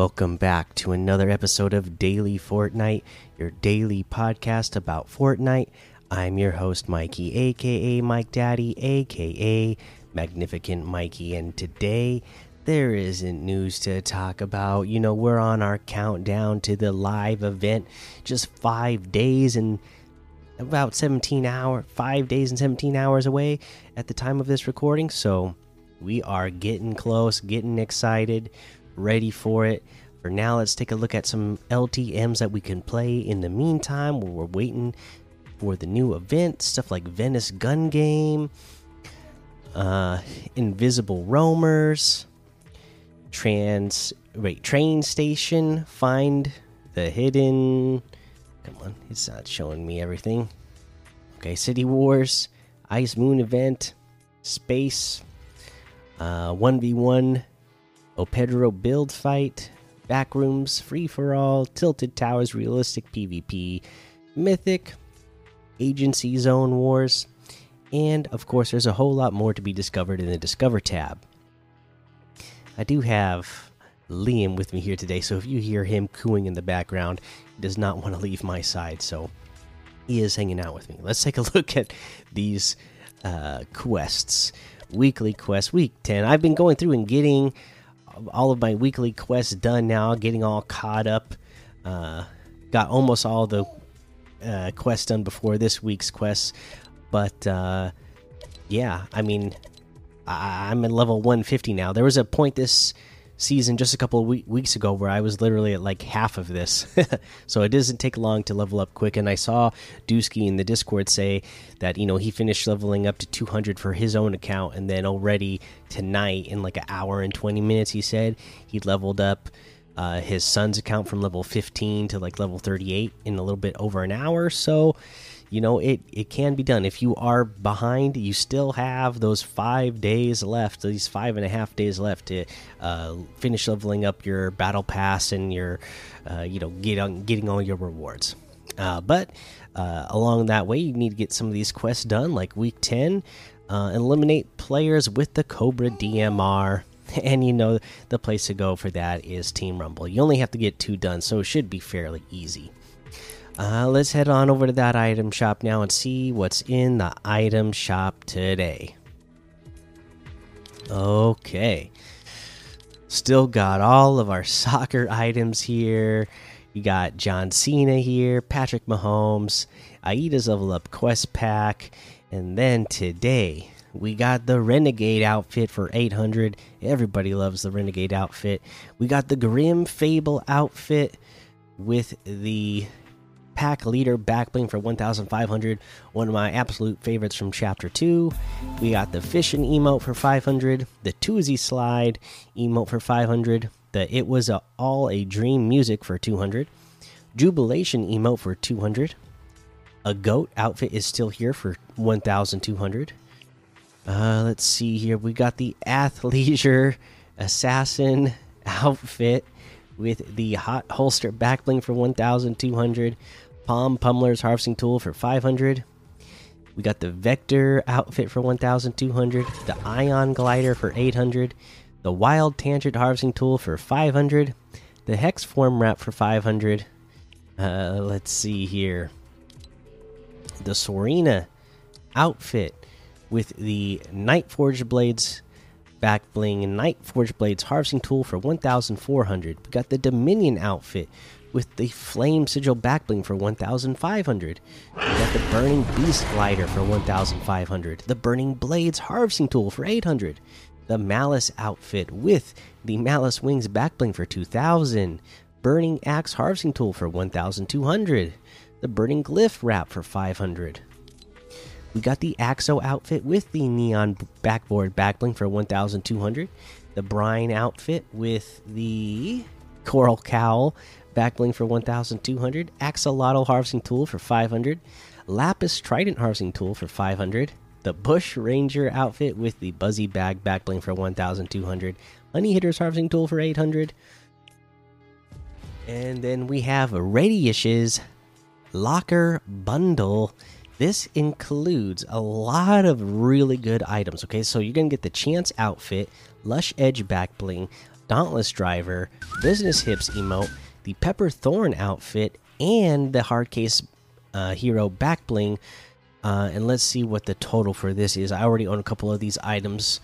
Welcome back to another episode of Daily Fortnite, your daily podcast about Fortnite. I'm your host, Mikey, aka Mike Daddy, aka Magnificent Mikey, and today there isn't news to talk about. You know, we're on our countdown to the live event, just five days and about 17 hours, five days and 17 hours away at the time of this recording. So we are getting close, getting excited, ready for it. For now, let's take a look at some LTMs that we can play in the meantime while we're waiting for the new event. Stuff like Venice Gun Game, uh, Invisible Roamers, Trans, wait, Train Station, Find the Hidden. Come on, it's not showing me everything. Okay, City Wars, Ice Moon Event, Space, uh, 1v1, Opedro Build Fight, Backrooms, Free for All, Tilted Towers, Realistic PvP, Mythic, Agency Zone Wars, and of course, there's a whole lot more to be discovered in the Discover tab. I do have Liam with me here today, so if you hear him cooing in the background, he does not want to leave my side, so he is hanging out with me. Let's take a look at these uh, quests. Weekly quest, week 10. I've been going through and getting all of my weekly quests done now, getting all caught up. Uh, got almost all the uh, quests done before this week's quests, but uh, yeah, I mean, I I'm at level 150 now. There was a point this season just a couple of we weeks ago where I was literally at like half of this. so it doesn't take long to level up quick. And I saw Dusky in the Discord say that, you know, he finished leveling up to 200 for his own account. And then already tonight, in like an hour and 20 minutes, he said he leveled up uh, his son's account from level 15 to like level 38 in a little bit over an hour. So, you know it it can be done. If you are behind you still have those five days left these five and a half days left to uh, finish leveling up your battle pass and your uh, you know get on getting all your rewards. Uh, but uh, along that way you need to get some of these quests done like week 10 uh, eliminate players with the cobra dmr and you know the place to go for that is team rumble. You only have to get two done so it should be fairly easy uh, let's head on over to that item shop now and see what's in the item shop today. Okay. Still got all of our soccer items here. You got John Cena here, Patrick Mahomes, Aida's level up quest pack, and then today we got the Renegade outfit for 800. Everybody loves the Renegade outfit. We got the Grim Fable outfit with the pack leader backbling for 1500 one of my absolute favorites from chapter 2 we got the fishing emote for 500 the Toosie slide emote for 500 the it was a, all a dream music for 200 jubilation emote for 200 a goat outfit is still here for 1200 uh let's see here. We got the athleisure assassin outfit with the hot holster backbling for 1200 palm pummeler's harvesting tool for 500 we got the vector outfit for 1200 the ion glider for 800 the wild tangent harvesting tool for 500 the hex form wrap for 500 uh, let's see here. The Sorana outfit with the night forged blades back bling and night forged blades harvesting tool for 1400 we got the dominion outfit with the flame sigil Backbling for 1500 we got the burning beast glider for 1500 the burning blades harvesting tool for 800 the malice outfit with the malice wings Backbling for 2000 burning axe harvesting tool for 1200 the burning glyph wrap for 500 we got the Axo outfit with the neon backboard backbling for 1200. The Brine outfit with the Coral Cowl backbling for 1200. Axolotl harvesting tool for 500. Lapis Trident harvesting tool for 500. The Bush Ranger outfit with the Buzzy Bag backbling for 1200. Honey Hitters harvesting tool for 800. And then we have Radius's Locker Bundle this includes a lot of really good items. Okay, so you're gonna get the Chance outfit, Lush Edge back bling, Dauntless Driver, Business Hips emote, the Pepper Thorn outfit, and the Hardcase uh, Hero back bling. Uh, and let's see what the total for this is. I already own a couple of these items,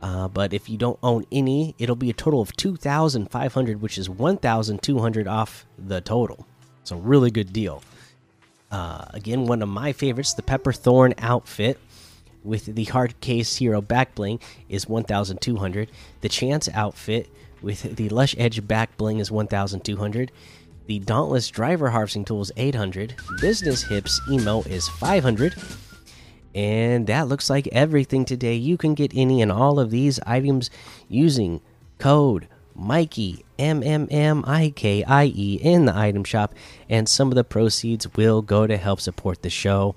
uh, but if you don't own any, it'll be a total of 2,500, which is 1,200 off the total. It's a really good deal. Uh, again, one of my favorites, the Pepper Thorn outfit with the hard case hero back bling is 1200 the chance outfit with the lush edge back bling is 1200 the dauntless driver harvesting tool is 800 business hips emo is 500 and that looks like everything today. You can get any and all of these items using code mikey m m m i k i e in the item shop and some of the proceeds will go to help support the show